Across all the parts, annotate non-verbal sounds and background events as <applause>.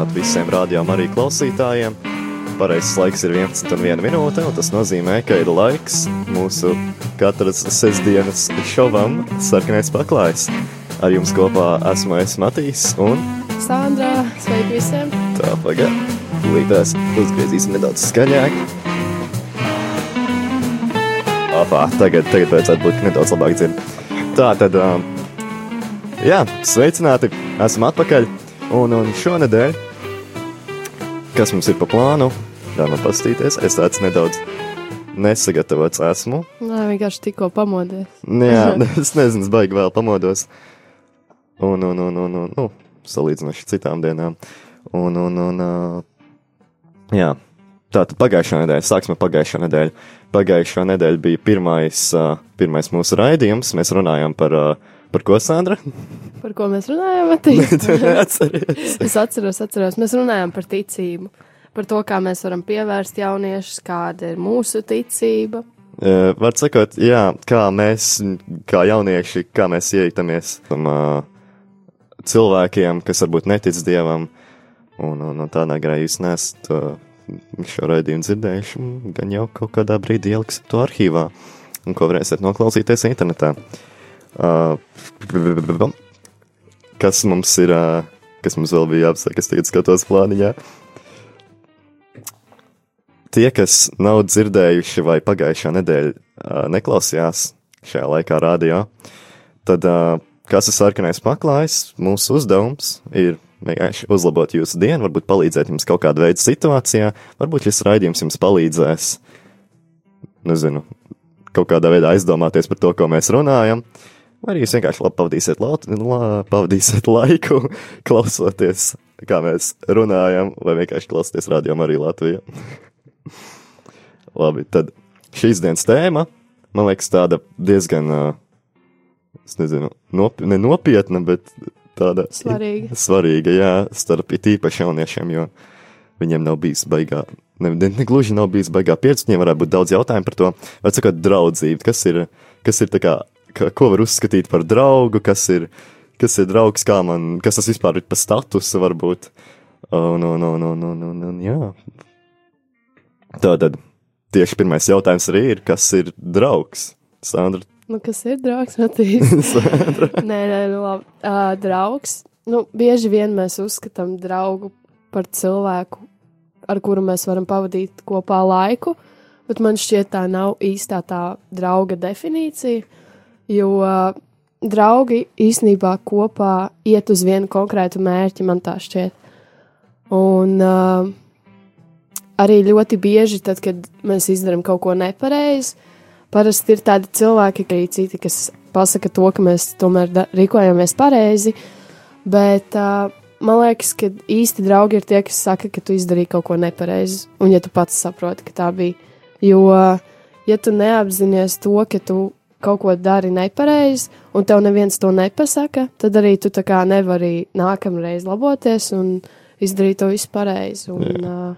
Sveicināti visiem rādījām arī klausītājiem. Pareizais laiks ir 11 un 1 minūte, un tas nozīmē, ka ir laiks mūsu katras sestdienas šovam sarkanais paklājs. Ar jums kopā esmu es Matīs un Sandra, sveiki visiem! tā pagad. Līdās uzgriezīsim nedaudz skaļāk. Apā, tagad, tagad vajadzētu būt nedaudz labāk dzird. Tā tad, um, jā, sveicināti, esam atpakaļ. Un, un šonedēļ, kas mums ir pa plānu, ļauj man pastīties, es tāds nedaudz nesagatavots esmu. Nē, vienkārši tikko pamodies. Jā, <laughs> <laughs> es nezinu, es baigi vēl pamodos. Un, un, un, un, un nu, salīdzinoši citām dienām. Un, un, un, jā, tā tad pagājušā nedēļa, sāksim ar pagājušo nedēļu. Pagājušā nedēļa bija pirmais, pirmais mūsu raidījums. Mēs runājām par, uh, par ko, Sandra? Par ko mēs? <laughs> Atceries. es atceros, atceros. Mēs runājām par ticību. Par to, kā mēs varam pievērst jauniešus, kāda ir mūsu ticība. Uh, var sakot, jā, kā mēs, kā jaunieši, kā mēs ieitamies tam uh, cilvēkiem, kas varbūt netic Dievam, un, un, un tādā garā jūs nesat uh, šo raidījumu dzirdējuši, gan jau kaut kādā brīdī ieliksim to arhīvā, un ko varēsiet noklausīties internetā. Uh, kas mums ir, uh, kas mums vēl bija jāapsaka, es tagad skatos plāniņā. Tie, kas nav dzirdējuši vai pagājušā nedēļa uh, neklausījās šajā laikā rādio, tad uh, kas ir sarkanais paklājs, mūsu uzdevums ir vienkārši uzlabot jūsu dienu, varbūt palīdzēt jums kaut kādā veidā situācijā, varbūt šis raidījums jums palīdzēs, nezinu, kaut kādā veidā aizdomāties par to, ko mēs runājam, vai arī jūs vienkārši labi pavadīsiet, la, la, pavadīsiet laiku, <laughs> klausoties, kā mēs runājam, vai vienkārši klausieties rādījumā arī Latvijā. <laughs> Labi, tad šīs dienas tēma, man liekas, tāda diezgan, es nezinu, nop ne nopietna, bet tāda Svarīga. svarīga, jā, starp īpaši jauniešiem, jo viņiem nav bijis baigā, ne, ne, ne gluži nav bijis baigā pieredze, viņiem varētu būt daudz jautājumu par to, vai sakot, draudzība, kas ir, kas ir tā kā, ka, ko var uzskatīt par draugu, kas ir, kas ir draugs, kā man, kas tas vispār ir pa statusu varbūt, un, un, un, un, un, un, un jā. Tātad, tieši pirmais jautājums arī ir, kas ir draugs? Sandra, Nu, kas ir draugs? <laughs> Nē, nē, nu, labi. Uh, draugs. Nu, bieži vien mēs uzskatām draugu par cilvēku, ar kuru mēs varam pavadīt kopā laiku, bet man šķiet, tā nav īstā tā drauga definīcija, jo uh, draugi īsnībā kopā iet uz vienu konkrētu mērķi, man tā šķiet. Un uh, arī ļoti bieži, tad, kad mēs izdarām kaut ko nepareizi, parasti ir tādi cilvēki, arī citi, kas pasaka to, ka mēs tomēr rīkojamies pareizi, bet uh, man liekas, ka īsti draugi ir tie, kas saka, ka tu izdarīji kaut ko nepareizi, un ja tu pats saproti, ka tā bija. Jo, ja tu neapzinājies to, ka tu kaut ko dari nepareizi, un tev neviens to nepasaka, tad arī tu tā kā nevari nākamreiz laboties un izdarīt to visu pareizi. Un, uh,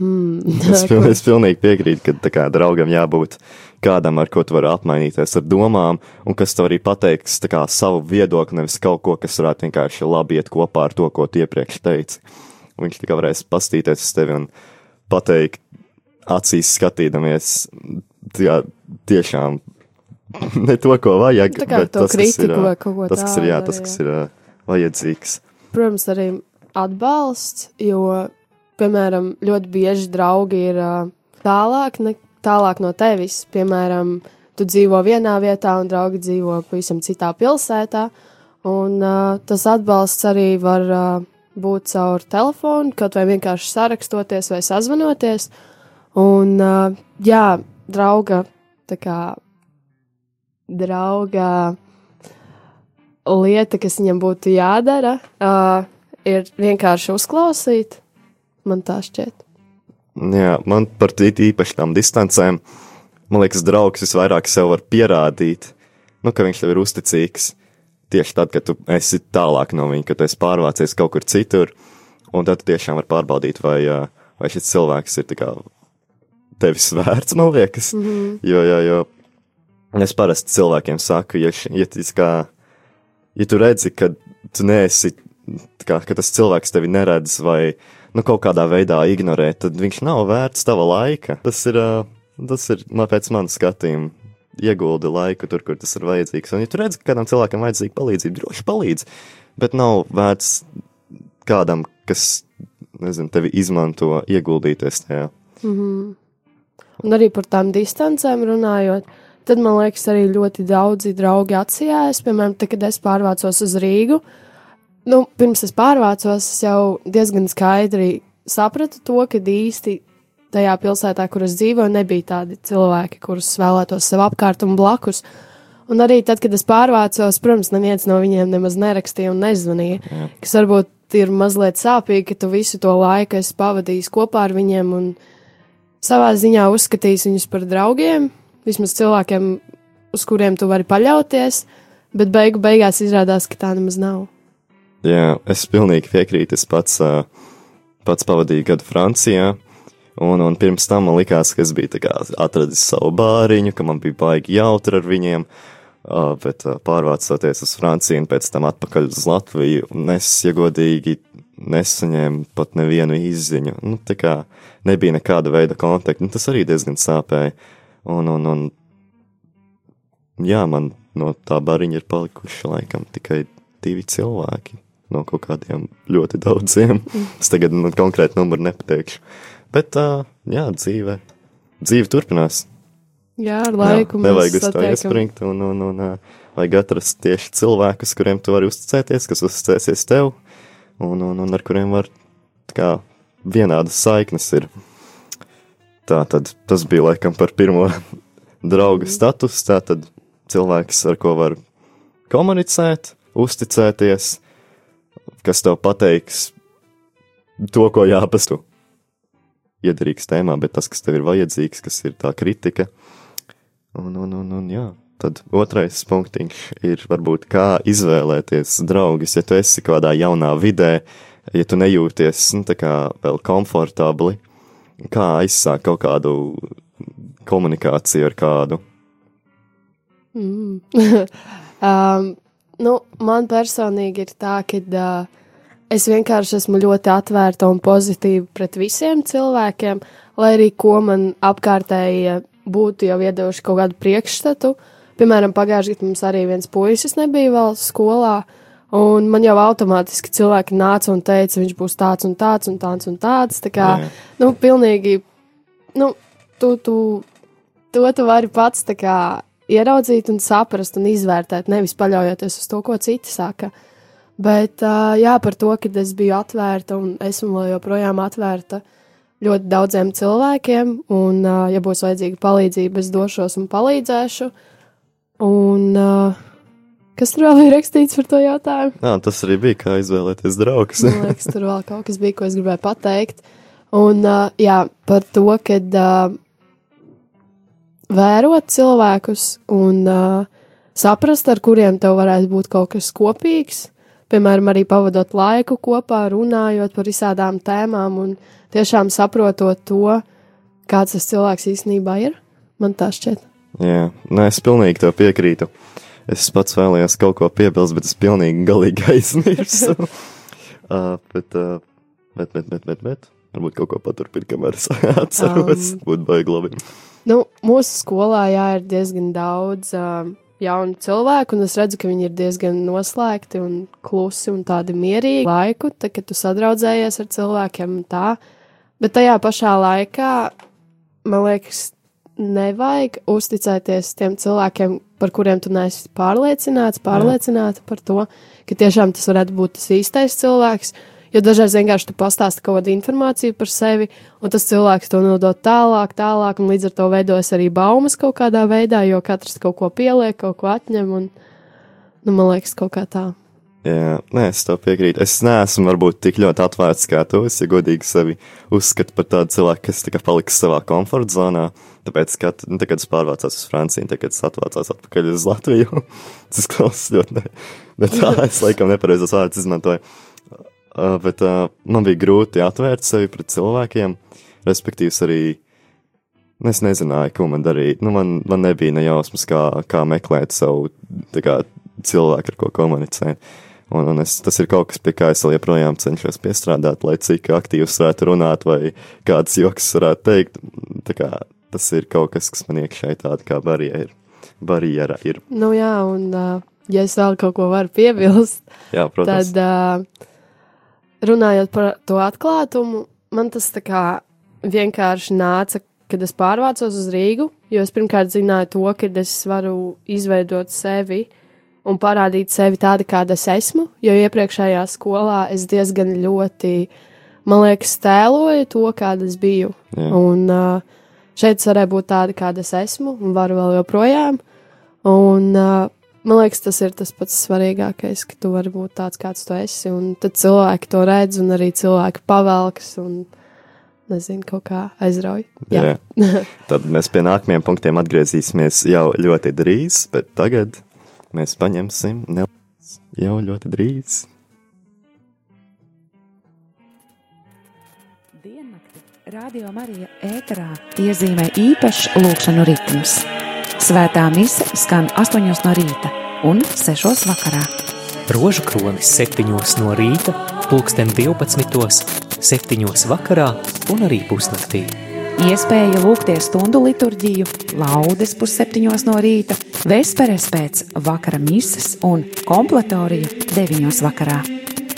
hmm, Es, piln, es pilnīgi piekrītu, ka kā draugam jābūt kādam, ar ko tu vari apmainīties ar domām, un kas tev arī pateiks kā savu viedokli, nevis kaut ko, kas varētu vienkārši labi iet kopā ar to, ko tu iepriekš teici. Un viņš tikai varēs pastīties uz tevi un pateikt, acīs skatīdamies, jā, tiešām <laughs> ne to, ko vajag, Tā kā to tas, ir, kritiku ā, vai kaut ko tas, kas ir, jā, tādu, tas, kas ir vajadzīgs. protams, arī atbalsts, jo, piemēram, ļoti bieži draugi ir tālāk, ne, tālāk no tevis. Piemēram, tu dzīvo vienā vietā, un draugi dzīvo pavisam citā pilsētā. Un, uh, tas atbalsts arī var uh, būt caur telefonu, kaut vai vienkārši sarakstoties vai sazvanoties. Un, uh, jā, drauga, tā kā drauga lieta, kas viņam būtu jādara, uh, ir vienkārši uzklausīt. Man tā šķiet. Jā, man par īpaši tām distancēm, man liekas, draugs visvairāk sev var pierādīt, nu, ka viņš tev ir uzticīgs. Tieši tad, kad tu esi tālāk no viņa, kad esi pārvācies kaut kur citur, un tad tu tiešām var pārbaudīt, vai, vai šis cilvēks ir kā tevis <laughs> vērts, man liekas. Mm -hmm. Jo, jo, jo es parasti cilvēkiem saku, ja, ja, kā, ja tu redzi, ka tu neesi kā, ka tas cilvēks tevi neredz vai nu, kaut kādā veidā ignorē, tad viņš nav vērts tava laika. Tas ir, tas ir man pēc manas skatījuma. Ieguldi laiku tur, kur tas ir vajadzīgs. Un, ja tu redz, ka kādam cilvēkam vajadzīga palīdzība, droši palīdz, bet nav vērts kādam, kas, nezinu, tevi izmanto, ieguldīties tajā. Mm -hmm. Un arī par tām distancēm runājot, tad man liekas, arī ļoti daudzi draugi atsijājas. Piemēram, te, kad es pārvācos uz Rīgu, nu, pirms es pārvācos, es jau diezgan skaidri sapratu to, ka īsti tajā pilsētā, kur es dzīvoju, nebija tādi cilvēki, kurus vēlētos sev apkārt un blakus. Un arī tad, kad es pārvācos, protams, neviens no viņiem nemaz nerakstīja un nezvanīja, Jā. kas varbūt ir mazliet sāpīgi, ka tu visu to laiku esi pavadījis kopā ar viņiem un savā ziņā uzskatījis viņus par draugiem, vismaz cilvēkiem, uz kuriem tu vari paļauties, bet beigu beigās izrādās, ka tā nemaz nav. Jā, es pilnīgi piekrītu. Es pats, pats pavadīju gadu Francijā, un, un pirms tam man likās, ka es biju atradis savu bāriņu, ka man bija baigi jautri ar viņiem. Bet pārvācoties uz Franciju un pēc tam atpakaļ uz Latviju, es iegodīgi nesaņēmu pat nevienu izziņu. Nu, tā kā nebija nekāda veida kontakta, nu, tas arī diezgan sāpēja. Un, un, un, jā, man no tā bariņa ir palikuši laikam tikai divi cilvēki no kaut kādiem ļoti daudziem. es tagad nu, konkrēti numuru nepateikšu. Bet, uh, jā, dzīve, dzīve turpinās. Jā, ar laiku. Jā, nevajag uz to iespringt, un, un, un uh, vajag atrast tieši cilvēkus, kuriem tu vari uzticēties, kas uzticēsies tev, un, un, un ar kuriem var kā vienādas saiknes ir. Tā tad tas bija laikam par pirmo <laughs> drauga status, tā tad cilvēks, ar ko var komunicēt, uzticēties, kas tev pateiks to, ko jāpastu. Iederīgs tēmā, bet tas, kas tev ir vajadzīgs, kas ir tā kritika. Un, un, un, un jā, tad otrais punktiņš ir varbūt kā izvēlēties draugus, ja tu esi kādā jaunā vidē, ja tu nejūties, nu, tā kā vēl komfortabli, kā aizsākt kaut kādu komunikāciju ar kādu. Mm. <laughs> um, Nu, man personīgi ir tā, ka uh, es vienkārši esmu ļoti atvērta un pozitīva pret visiem cilvēkiem, lai arī ko man apkārtēji būtu jau iedevuši kaut kādu priekšstatu. Piemēram, pagājušajā gadā mums arī viens puisis nebija vēl skolā, un man jau automātiski cilvēki nāca un teica, viņš būs tāds un tāds un tāds un tāds. Tā kā, Jā. nu, pilnīgi, nu, tu, tu, to tu vari pats tā kā ieraudzīt un saprast un izvērtēt, nevis paļaujoties uz to, ko citi saka. Bet jā, par to, ka es biju atvērta un esmu joprojām atvērta ļoti daudziem cilvēkiem, un, ja būs vajadzīga palīdzība, es došos un palīdzēšu. Un, uh, Kas tur vēl ir rakstīts par to jautājumu? Jā, tas arī bija kā izvēlēties draugus. Man liekas, tur vēl kaut kas bija, ko es gribēju pateikt. Un, uh, jā, par to, ka uh, vērot cilvēkus un uh, saprast, ar kuriem tev varētu būt kaut kas kopīgs. Piemēram, arī pavadot laiku kopā, runājot par visādām tēmām un tiešām saprotot to, kāds tas cilvēks īstenībā ir. Man tā šķiet. Jā, nē, es pilnīgi tev piekrītu. Es pats vēlējos kaut ko piebilst, bet es pilnīgi galīgi aizmirsu. <laughs> uh, bet, uh, bet, bet, bet, bet, bet, varbūt kaut ko paturpināt, kamēr es <laughs> atceros. Um, Būtu baigi labi. Nu, mūsu skolā jā, ir diezgan daudz uh, jaunu cilvēku, un es redzu, ka viņi ir diezgan noslēgti un klusi un tādi mierīgi laiku, tad, kad tu sadraudzējies ar cilvēkiem un tā. Bet tajā pašā laikā, man liekas, nevajag uzticēties tiem cilvēkiem, par kuriem tu neesi pārliecināts, pārliecināta par to, ka tiešām tas varētu būt tas īstais cilvēks. Jo dažreiz vienkārši tu pastāsti kaut kādu informāciju par sevi, un tas cilvēks to nodod tālāk, tālāk, un līdz ar to veidojas arī baumas kaut kādā veidā, jo katrs kaut ko pieliek, kaut ko atņem, un, nu, man liekas, kaut kā tā. Jā, nē, es tev piekrītu. Es neesmu varbūt tik ļoti atvērts kā tu. Es, ja godīgi sevi uzskatu par tādu cilvēku, kas tikai paliks savā komforta zonā. Tāpēc, kad, nu, kad es pārvācos uz Franciju, tagad es atvācos atpakaļ uz Latviju, <laughs> tas klausās ļoti ne, ne tā, es laikam nepareizos vārdus izmantoju. Uh, bet uh, man bija grūti atvērt sevi pret cilvēkiem, respektīvi arī nu, es nezināju, ko man darīt. Nu, man, man nebija ne jausmas, kā, kā meklēt savu kā, cilvēku, ar ko komunicēt. Un, un es, tas ir kaut kas, pie kā es joprojām cenšos piestrādāt, lai cik aktīvs varētu runāt vai kāds joks varētu teikt. Kā, tas ir kaut kas, kas man iekšā ir tāda kā barjera. barjera ir. Nu jā, un uh, ja es vēl kaut ko varu piebilst, jā, protams. tad uh, runājot par to atklātumu, man tas tā kā vienkārši nāca, kad es pārvācos uz Rīgu, jo es pirmkārt zināju to, ka es varu izveidot sevi un parādīt sevi tādu, kāda es esmu, jo iepriekšējā skolā es diezgan ļoti, man liekas, tēloju to, kāda es biju. Jā. Un uh, šeit es varēju būt tāda, kāda es esmu, un varu vēl joprojām. Un, uh, man liekas, tas ir tas pats svarīgākais, ka tu vari būt tāds, kāds tu esi, un tad cilvēki to redz, un arī cilvēki pavelkas. Un, nezinu, kaut kā aizrauj. Jā. Jā. <laughs> Tad mēs pie nākamajiem punktiem atgriezīsimies jau ļoti drīz, bet tagad mēs paņemsim ne... jau ļoti drīz. Diennakti Radio Marija ēterā iezīmē īpašs lūkšanu ritms. Svētā mise skan 8 no rīta un 6 vakarā. Rožu kronis 7 no rīta, pulksten 12 septiņos vakarā un arī pusnaktī. Iespēja lūgties stundu liturģiju, laudes pusseptiņos no rīta, vesperes pēc vakara mises un kompletorija deviņos vakarā.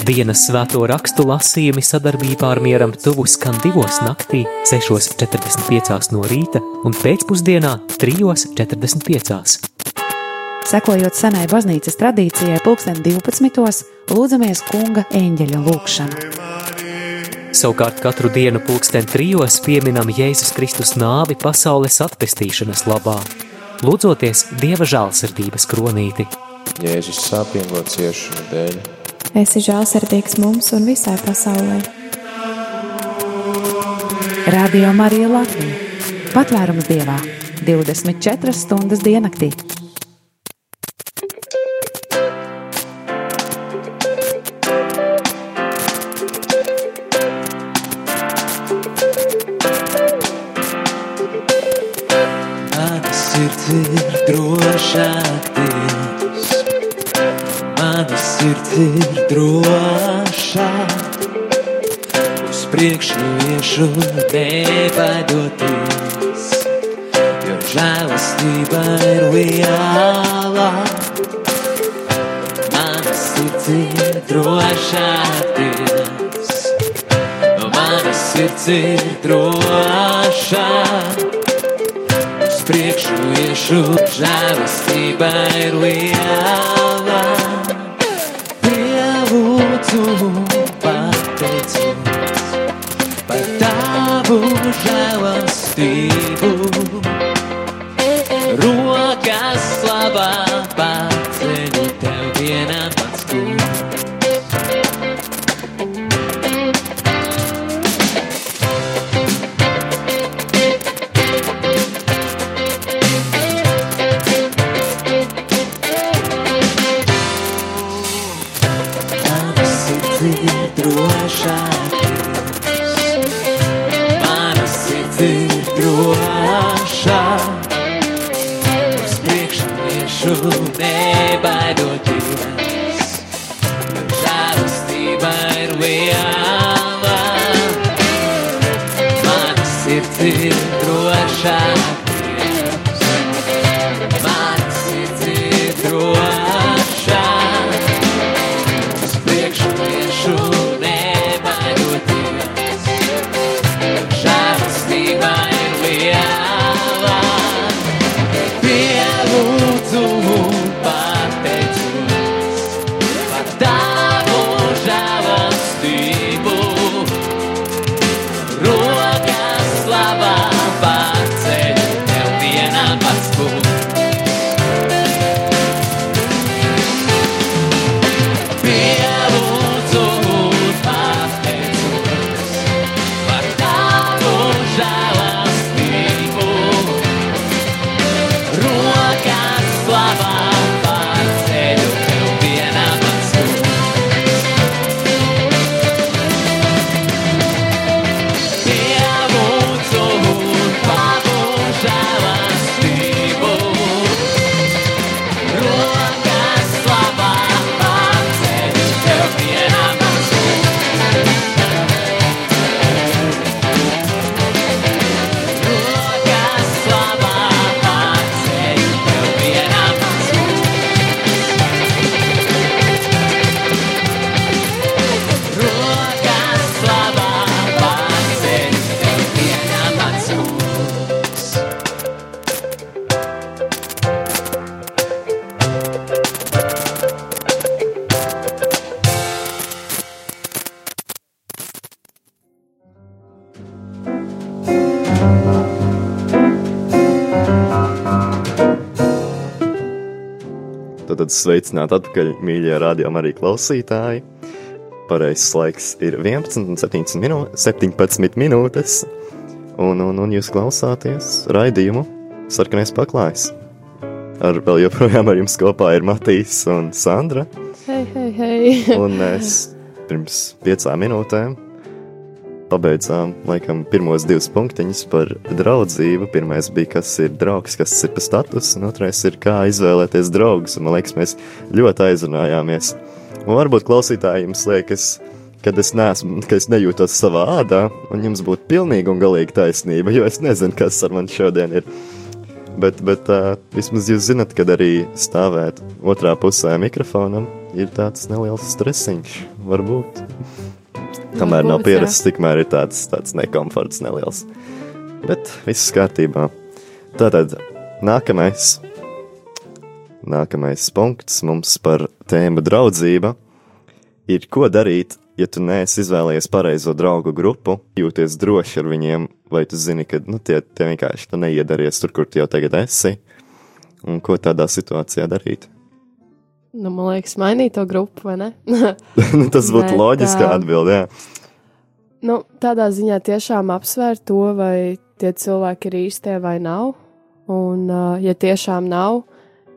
Dienas svēto rakstu lasījumi sadarbībā ar mieram tuvu skan divos naktī, 6.45 no rīta un pēcpusdienā 3.45. Sekojot senai baznīcas tradīcijai, pulksten 12. lūdzamies kunga eņģeļa lūgšanu. Savukārt katru dienu pulksten trijos pieminam Jēzus Kristus nāvi pasaules atpestīšanas labā, lūdzoties Dieva žālsirdības kronīti. Jēzus sāpingo ciešanu dēļ. Esi žālsirdīgs mums un visai pasaulē. Radio Marija Latvija. Patvērums Dievā 24 stundas diennaktī. Ir drošā. Uz priekšu iešu nebaidoties, jo žēlastība ir liela. Mana sirds ir no manas sirds ir drošā. Uz priekšu iešu žēlastība ir liela. Tad, tad sveicināt atpakaļ, mīļie rādījumi arī klausītāji. Pareizais laiks ir 11 un 17, minū 17 minūtes, un, un, un jūs klausāties raidījumu Sarkanais paklājs. Ar vēl joprojām ar jums kopā ir Matīs un Sandra, Hei, hei, hei. un mēs pirms piecām minūtēm pabeidzām, laikam, pirmos divus punktiņus par draudzību. Pirmais bija, kas ir draugs, kas ir pa status, un otrais ir, kā izvēlēties draugus. Un, man liekas, mēs ļoti aizrunājāmies. Un varbūt klausītāji jums liekas, kad es neesmu, ka es nejūtos savā ādā, un jums būtu pilnīgi un galīgi taisnība, jo es nezinu, kas ar mani šodien ir. Bet, bet uh, vismaz jūs zinat, kad arī stāvēt otrā pusē mikrofonam ir tāds neliels stresiņš, varbūt. Kamēr nav pierasts, tikmēr ir tāds, tāds nekomforts neliels. Bet viss kārtībā. Tātad nākamais, nākamais punkts mums par tēmu draudzība ir, ko darīt, ja tu neesi izvēlējies pareizo draugu grupu, jūties droši ar viņiem, vai tu zini, ka nu, tie, tie vienkārši tu neiedaries tur, kur tu jau tagad esi, un ko tādā situācijā darīt. Nu, man liekas, mainīt to grupu, vai ne? <laughs> Nu, Tas būtu loģiski ā, atbild, jā. nu, tādā ziņā tiešām apsvērt to, vai tie cilvēki ir īstie vai nav. Un, ja tiešām nav,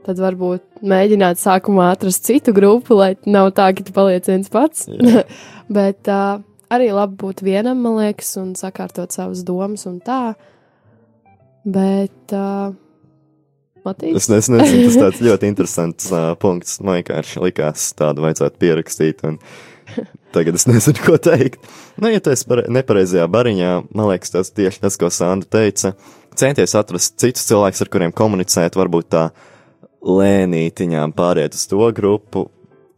tad varbūt mēģināt sākumā atrast citu grupu, lai nav tā, ka tu paliec viens pats. <laughs> Bet uh, arī labi būt vienam, man liekas, un sakārtot savas domas un tā. Bet, uh, Matīs, Es, es nezinu, tas tāds <laughs> ļoti interesants uh, punkts. Man vienkārši likās, tādu vajadzētu pierakstīt. Un tagad es <laughs> nezinu, ko teikt. Nu, ja tu esi pare- nepareizajā bariņā, man liekas, tas tieši tas, ko Sandra teica. Centies atrast citus cilvēkus, ar kuriem komunicēt, varbūt tā lēnītiņām pāriet uz to grupu.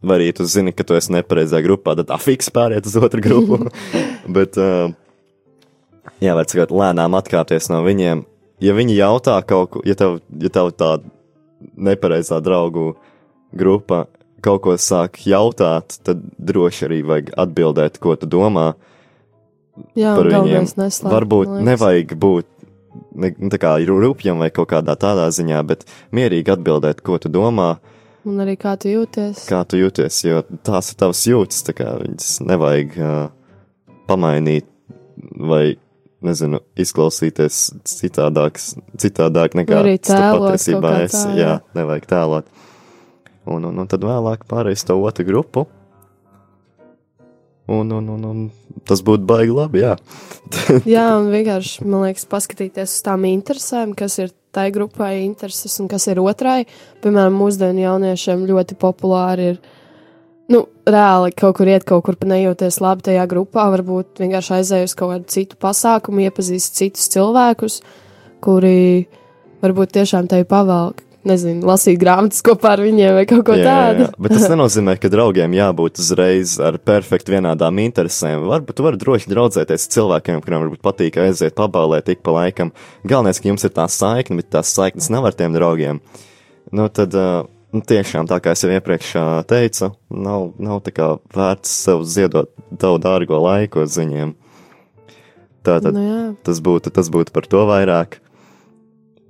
Vai arī tu zini, ka tu esi nepareizajā grupā, tad tā fiks pāriet uz otru grupu. <laughs> Bet, uh, jā, var sakot, lēnām atkāpties no viņiem. Ja viņi jautā kaut ko, ja tev, ja tev tā nepareizā draugu grupa kaut ko sāk jautāt, tad droši arī vajag atbildēt, ko tu domā jā, par viņiem. neslēpt, Varbūt nevajag būt ne, nu, tā kā rupjam vai kaut kādā tādā ziņā, bet mierīgi atbildēt, ko tu domā, Un arī kā tu jūties. kā tu jūties, jo tās ir tavas jūtas, tā kā viņas nevajag uh, pamainīt vai, nezinu, izklausīties citādāks, citādāk nekā tēlot patiesībā esi. tā, Jā, jā. nevajag tēlot. Un, un, un tad vēlāk pārējais to otru grupu. Un, un, un, un tas būtu baigi labi, jā. <laughs> Jā, un vienkārši, man liekas, paskatīties uz tām interesēm, kas ir tai grupai intereses un kas ir otrai. Piemēram, mūsdienu jauniešiem ļoti populāri ir, nu, reāli kaut kur iet, kaut kur nejūties labi tajā grupā, varbūt vienkārši aizēju uz kaut kādu citu pasākumu, iepazīst citus cilvēkus, kuri varbūt tiešām tai pavēl, nezinu, lasīt grāmatas kopā ar viņiem vai kaut ko Jā, jā, tādu. jā. Bet tas <laughs> nenozīmē, ka draugiem jābūt uzreiz ar perfekti vienādām interesēm. Varbūt tu vari droši draudzēties ar cilvēkiem, kuriem varbūt patīk aiziet pabalēt ik pa laikam. Galvenais, ka jums ir tā saikne, bet tās saiknes nav ar tiem draugiem. Nu, tad uh, nu, tiešām, tā kā es jau iepriekš teicu, nav, nav tā kā vērts sev ziedot tavu dārgo laiku uz viņiem. Tātad Nu, jā. tas būtu, tas būtu par to vairāk.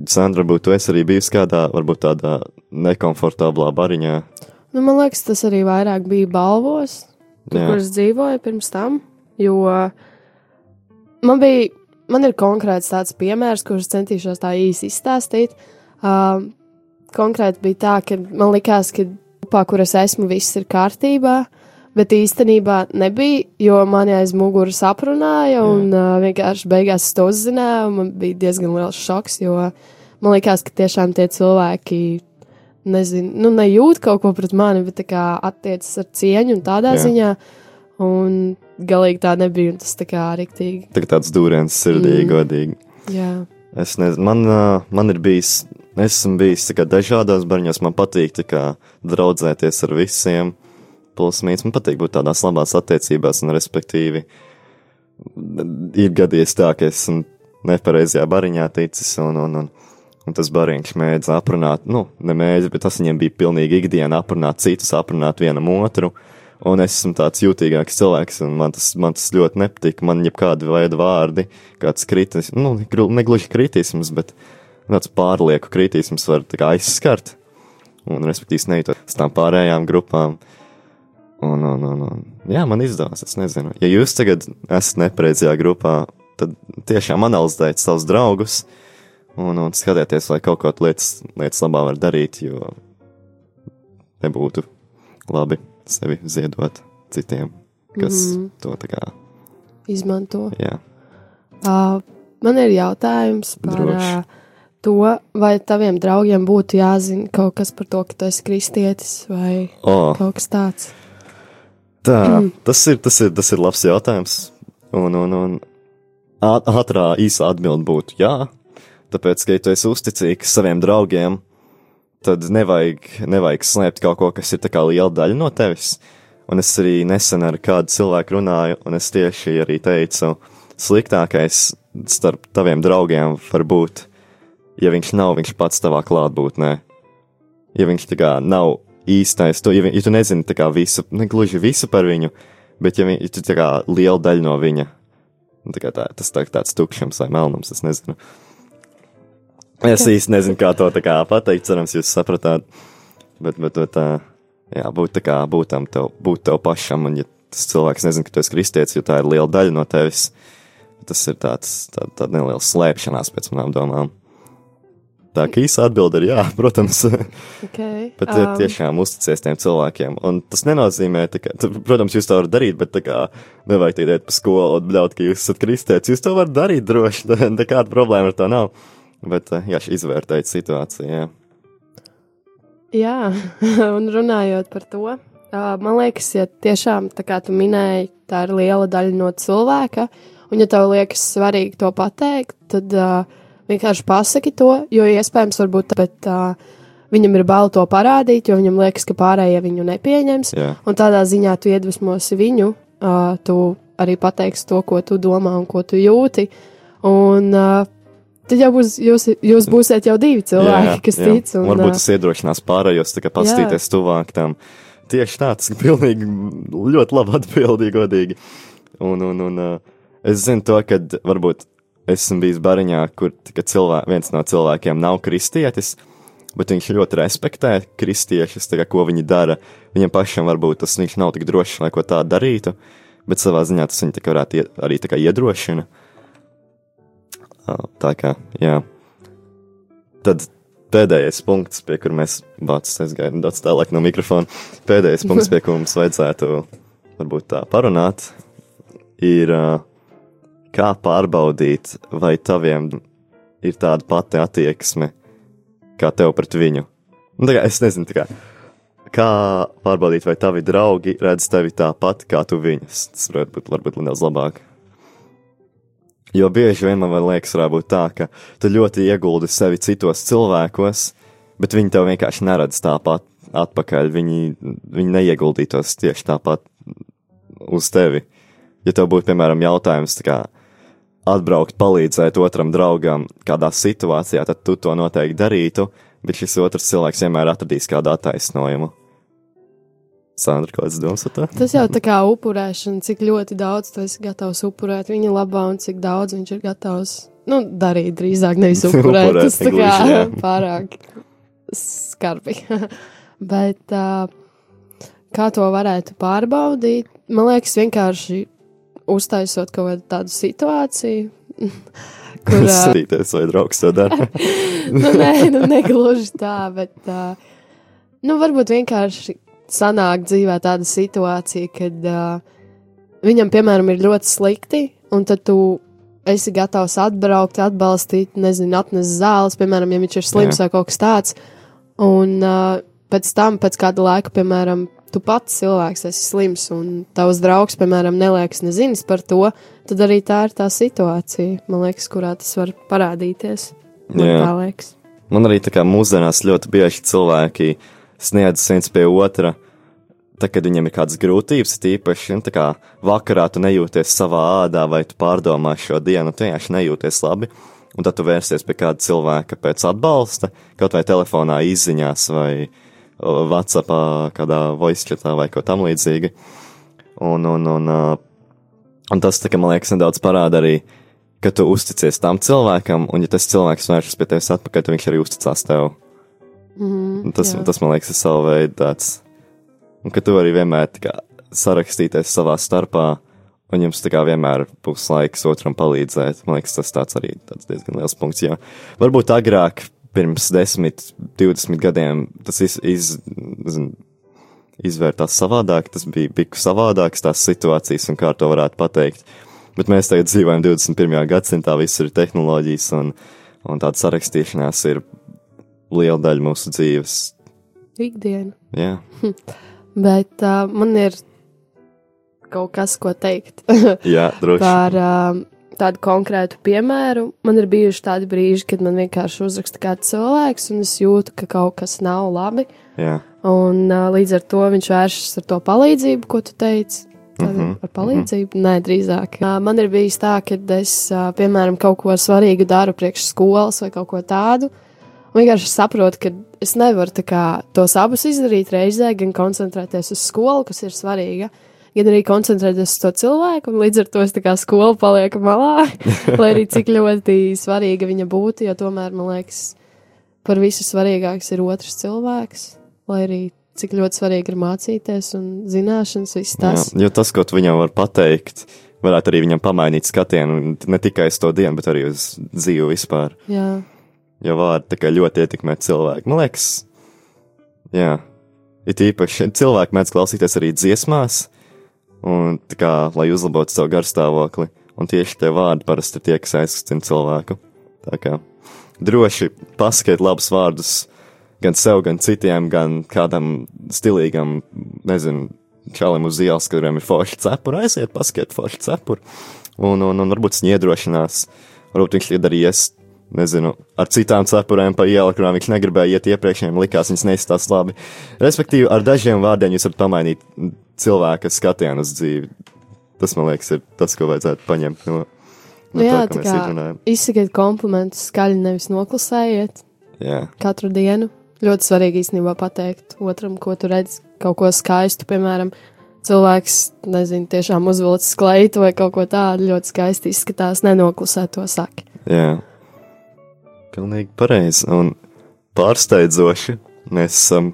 Sandra, būtu tu esi arī bijusi kādā, varbūt tādā nekomfortablā bariņā. Nu, man liekas, tas arī vairāk bija balvos, tur, kur es dzīvoju pirms tam. Jo man bija, man ir konkrēts tāds piemērs, kurus centīšos tā īsi izstāstīt. Uh, konkrēti bija tā, ka man likās, ka grupā, kur es esmu, viss ir kārtībā. Bet īstenībā nebija, jo mani aiz muguras aprunāja, un uh, vienkārši beigās es to uzzināju. Man bija diezgan liels šoks, jo man liekas, ka tiešām tie cilvēki nezinu, nu, nejūt kaut ko pret mani, bet tā kā attiecas ar cieņu un tādā Jā. Jā. ziņā. Un galīgi tā nebija, un tas tā kā rīktīgi. Tā kā tāds dūriens sirdī, Mm. godīgi. Jā, Es nezinu, man, man ir bijis, es esmu bijis kā dažādos barņos, man patīk kā draudzēties ar visiem. Plus mīnus, man patīk būt tādās labās attiecībās, un respektīvi ir gadījies tā, ka esmu nepareizajā bariņā ticis, un, un, un, un tas bariņš mēdz aprunāt, nu, ne mēdz, bet tas viņiem bija pilnīgi ikdiena aprunāt citus, aprunāt vienam otru. Un es esmu tāds jūtīgāks cilvēks, un man tas, man tas ļoti nepatīk. Man jebkādi veidi vārdi, kāds kritis, nu, neglu- negluži kritisms, bet tāds pārlieku kritisms var aizskart. un, respektīvi, nejūtos uz tām pārējām grupām. Un, un, un, un, jā, man izdevās, es nezinu. Ja jūs tagad esat nepareizajā grupā, tad tiešām analizējiet savus draugus un, un skatieties, vai kaut ko lietas, lietas labā var darīt, jo nebūtu labi sevi ziedot citiem, kas mm. to tā kā Izmanto. Jā, Uh, man ir jautājums par Droši. uh, to, vai taviem draugiem būtu jāzina kaut kas par to, ka tu esi kristietis vai oh, kaut kas tāds. tā, tas, ir, tas, ir, tas ir labs jautājums. Un, un, un ātrā īsā atbilde būtu jā, tāpēc, ka, ja tu esi uzticīgs saviem draugiem, tad nevajag, nevajag slēpt kaut ko, kas ir tā kā liela daļa no tevis. Un es arī nesen ar kādu cilvēku runāju, un es tieši arī teicu, sliktākais starp taviem draugiem var būt, ja viņš nav viņš pats tavā klātbūtnē. Ja viņš tā kā nav īstais, tu, ja, vi- ja tu nezini tā kā visu, ne gluži visu par viņu, bet ja, vi, ja tu tā kā liela daļa no viņa, nu, tā kā tā, tas tā, tāds tukšums vai melnums, es nezinu. Es īsti nezinu, kā to tā kā pateikt, cerams, jūs sapratāt. Bet, bet, bet tā, jā, būt tā kā būtam tev, būt tev pašam, un ja tas cilvēks nezina, ka tu esi kristietis, jo tā ir liela daļa no tevis, tas ir tāds, tā, tāda neliela slēpšanās pēc manām domām. Tā kā īsa atbilde ir jā, <laughs> protams, Okay. bet um. tiešām uzticies tiem cilvēkiem. Un tas nenozīmē, ka, protams, jūs to varat darīt, bet kā nevajag iet pa skolu un bļaut, ka jūs esat kristietis. Jūs to varat darīt droši, <laughs> nekāda problēma ar to nav. Bet, eh, jā, izvērtēt situāciju, jā. Jā, <laughs> un runājot par to, man liekas, ja tiešām tā kā tu minēji, tā ir liela daļa no cilvēka, un ja tev liekas svarīgi to pateikt, tad uh, vienkārši pasaki to, jo iespējams varbūt tāpēc uh, viņam ir bail to parādīt, jo viņam liekas, ka pārējie viņu nepieņems, jā. un tādā ziņā tu iedvesmosi viņu, uh, tu arī pateiksi to, ko tu domā un ko tu jūti, un uh, tad jau būs, jūs, jūs būsiet jau divi cilvēki, kas tic. Un, Varbūt tas iedrošinās pārējos, tā kā paskatīties tuvāk tam. Tieši tā, tas ir pilnīgi ļoti labi atbildīgi, godīgi. Un, un, un uh, es zinu to, ka varbūt esmu bijis bariņā, kur cilvē, viens no cilvēkiem nav kristietis, bet viņš ļoti respektē kristiešus, tā kā ko viņi dara. Viņam pašam varbūt tas viņš nav tik drošs, lai ko tādu darītu, bet savā ziņā tas viņu tā varētu arī tā kā iedrošina. Tā kā, jā. Tad pēdējais punkts, pie kur mēs bācis aizgājām daudz tālāk no mikrofona, pēdējais punkts, pie <laughs> kur mums vajadzētu varbūt tā parunāt, ir ā, kā pārbaudīt, vai taviem ir tāda pati attieksme, kā tev pret viņu. Nu, tā kā, es nezinu, kā, kā pārbaudīt, vai tavi draugi redz tevi tāpat, kā tu viņus. Tas varētu būt varbūt nedaudz labāk. Jo bieži vien man liekas, varētu būt tā, ka tu ļoti ieguldi sevi citos cilvēkos, bet viņi tev vienkārši neredz tāpat atpakaļ. Viņi, viņi neieguldītos tieši tāpat uz tevi. Ja tev būtu, piemēram, jautājums, tā kā atbraukt, palīdzēt otram draugam kādā situācijā, tad tu to noteikti darītu, bet šis otrs cilvēks vienmēr atradīs kādu attaisnojumu. Sandra, kādas domas par to? Tas jau tā kā upurēšana, cik ļoti daudz tu esi gatavs upurēt viņa labā un cik daudz viņš ir gatavs nu, darīt drīzāk, nevis <laughs> upurēt. Upurēt, Tas tā kā jā. <laughs> pārāk skarbi. <laughs> Bet uh, kā to varētu pārbaudīt? Man liekas, vienkārši uztaisot kaut kādu tādu situāciju. <laughs> Kur, Skatīties, vai draugs to dara. <laughs> nu, nē, nu, negluži tā, bet uh, nu, varbūt vienkārši sanāk dzīvē tāda situācija, kad uh, viņam, piemēram, ir ļoti slikti, un tad tu esi gatavs atbraukt, atbalstīt, nezinu, atnest zāles, piemēram, ja viņš ir slims Jā. vai kaut kas tāds. Un uh, pēc tam, pēc kāda laika, piemēram, tu pats cilvēks esi slims, un tavs draugs, piemēram, neliekas nezinis par to, tad arī tā ir tā situācija, man liekas, kurā tas var parādīties. Man Jā. tā liekas. Man arī tā kā mūsdienās ļoti bieži cilvēki sniedz viens pie otra. Tā, kad viņiem ir kādas grūtības, tīpaši nu, tā kā vakarā tu nejūties savā ādā, vai tu pārdomā šo dienu, tu vienkārši nejūties labi. Un tad tu vērsies pie kāda cilvēka pēc atbalsta, kaut vai telefonā izziņās, vai o, WhatsAppā, kādā voice chatā vai ko tam līdzīgi. Un, un, un, un tas, tā, man liekas, nedaudz parāda arī, ka tu uzticies tam cilvēkam, un ja tas cilvēks vēršas pie tevis atpakaļ, tad viņš arī uzticās tev. Mm, Tas, jā. tas man liekas, ir sava veida tāds. Un ka tu vari vienmēr kā sarakstīties savā starpā, un jums tā kā vienmēr būs laiks otram palīdzēt. Man liekas, tas tāds arī tāds diezgan liels punkts. Jo varbūt agrāk, pirms 10, 20 gadiem, tas iz, iz, zin, izvērtās savādāk, tas bija biku savādāks tās situācijas un kā to varētu pateikt. Bet mēs tagad dzīvojam 21. gadsimtā, viss ir tehnoloģijas un, un tāda sarakstīšanās ir liela daļa mūsu dzīves. Ikdiena. Jā, <laughs> Bet uh, man ir kaut kas, ko teikt <laughs> jā droši. par uh, tādu konkrētu piemēru. Man ir bijuši tādi brīži, kad man vienkārši uzraksta kāds cilvēks, un es jūtu, ka kaut kas nav labi. Jā, Un uh, līdz ar to viņš vēršas ar to palīdzību, ko tu teici. Tātad Mhm, Ar palīdzību? Nē, drīzāk. Uh, Man ir bijis tā, ka es, uh, piemēram, kaut ko svarīgu daru priekš skolas vai kaut ko tādu. un Vienkārši saprotu, ka es nevaru kā, tos abus izdarīt reizē, gan koncentrēties uz skolu, kas ir svarīga, gan arī koncentrēties uz to cilvēku. un Līdz ar to es tā kā skolu palieku malā, <laughs> lai arī cik ļoti svarīga viņa būtu, jo tomēr man liekas, par visu svarīgāks ir otrs cilvēks, lai arī cik ļoti svarīgi ir mācīties un zināšanas, viss tas. jā, jo tas, ko tu viņam var pateikt, varētu arī viņam pamainīt skatienu ne tikai uz to dienu, bet arī uz dzīvi vispār. Jā, Jo vārdi kā ļoti ietekmē cilvēku. Man liekas, jā, it īpaši cilvēki mēdz klausīties arī dziesmās, un tā kā, lai uzlabotu savu garstāvokli, un tieši tie vārdi parasti ir tie, kas aizkustina cilvēku. Tā kā droši pasakiet labus vārdus gan sev, gan citiem, gan kādam stilīgam, nezinu, čalim uz ielas, kuriem ir forši cepuri, aiziet, pasakiet forši cepuri, un, un, un varbūt viņi iedrošinās, varbūt viņš ir darījies nezinu, ar citām cepurēm pa ielu, kurām viņš negribēja iet iepriekš, viņam likās, viņas neizstāsta labi. Respektīvi, ar dažiem vārdiem jūs varat pamainīt cilvēka skatienu uz dzīvi. Tas, man liekas, ir tas, ko vajadzētu paņemt no, no nu, jā tā, mēs kā izrunājam. izsakiet komplimentus skaļi, nevis noklusējiet Jā, katru dienu. Ļoti svarīgi īstenībā pateikt otram, ko tu redz, kaut ko skaistu, piemēram. Cilvēks, nezinu, tiešām uzvilcis kleitu vai kaut ko tādu ļoti skaisti izskatās, nenoklusē to saki. jā. Pilnīgi pareizi. Un pārsteidzoši mēs esam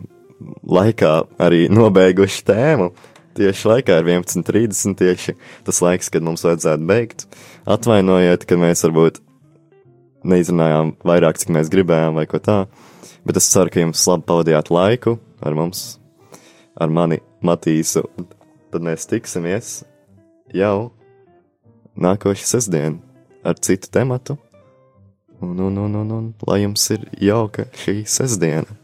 laikā arī nobeiguši tēmu. Tieši laikā ir 11.30 tieši tas laiks, kad mums vajadzētu beigt. Atvainojiet, ka mēs varbūt neizrunājām vairāk, cik mēs gribējām, vai ko tā. Bet es ceru, ka jums labi pavadījāt laiku ar mums, ar mani Matīsu. Tad mēs tiksimies jau nākošu sestdienu ar citu tematu. Un, un, un, un, un lai jums ir jauka šī sestdiena.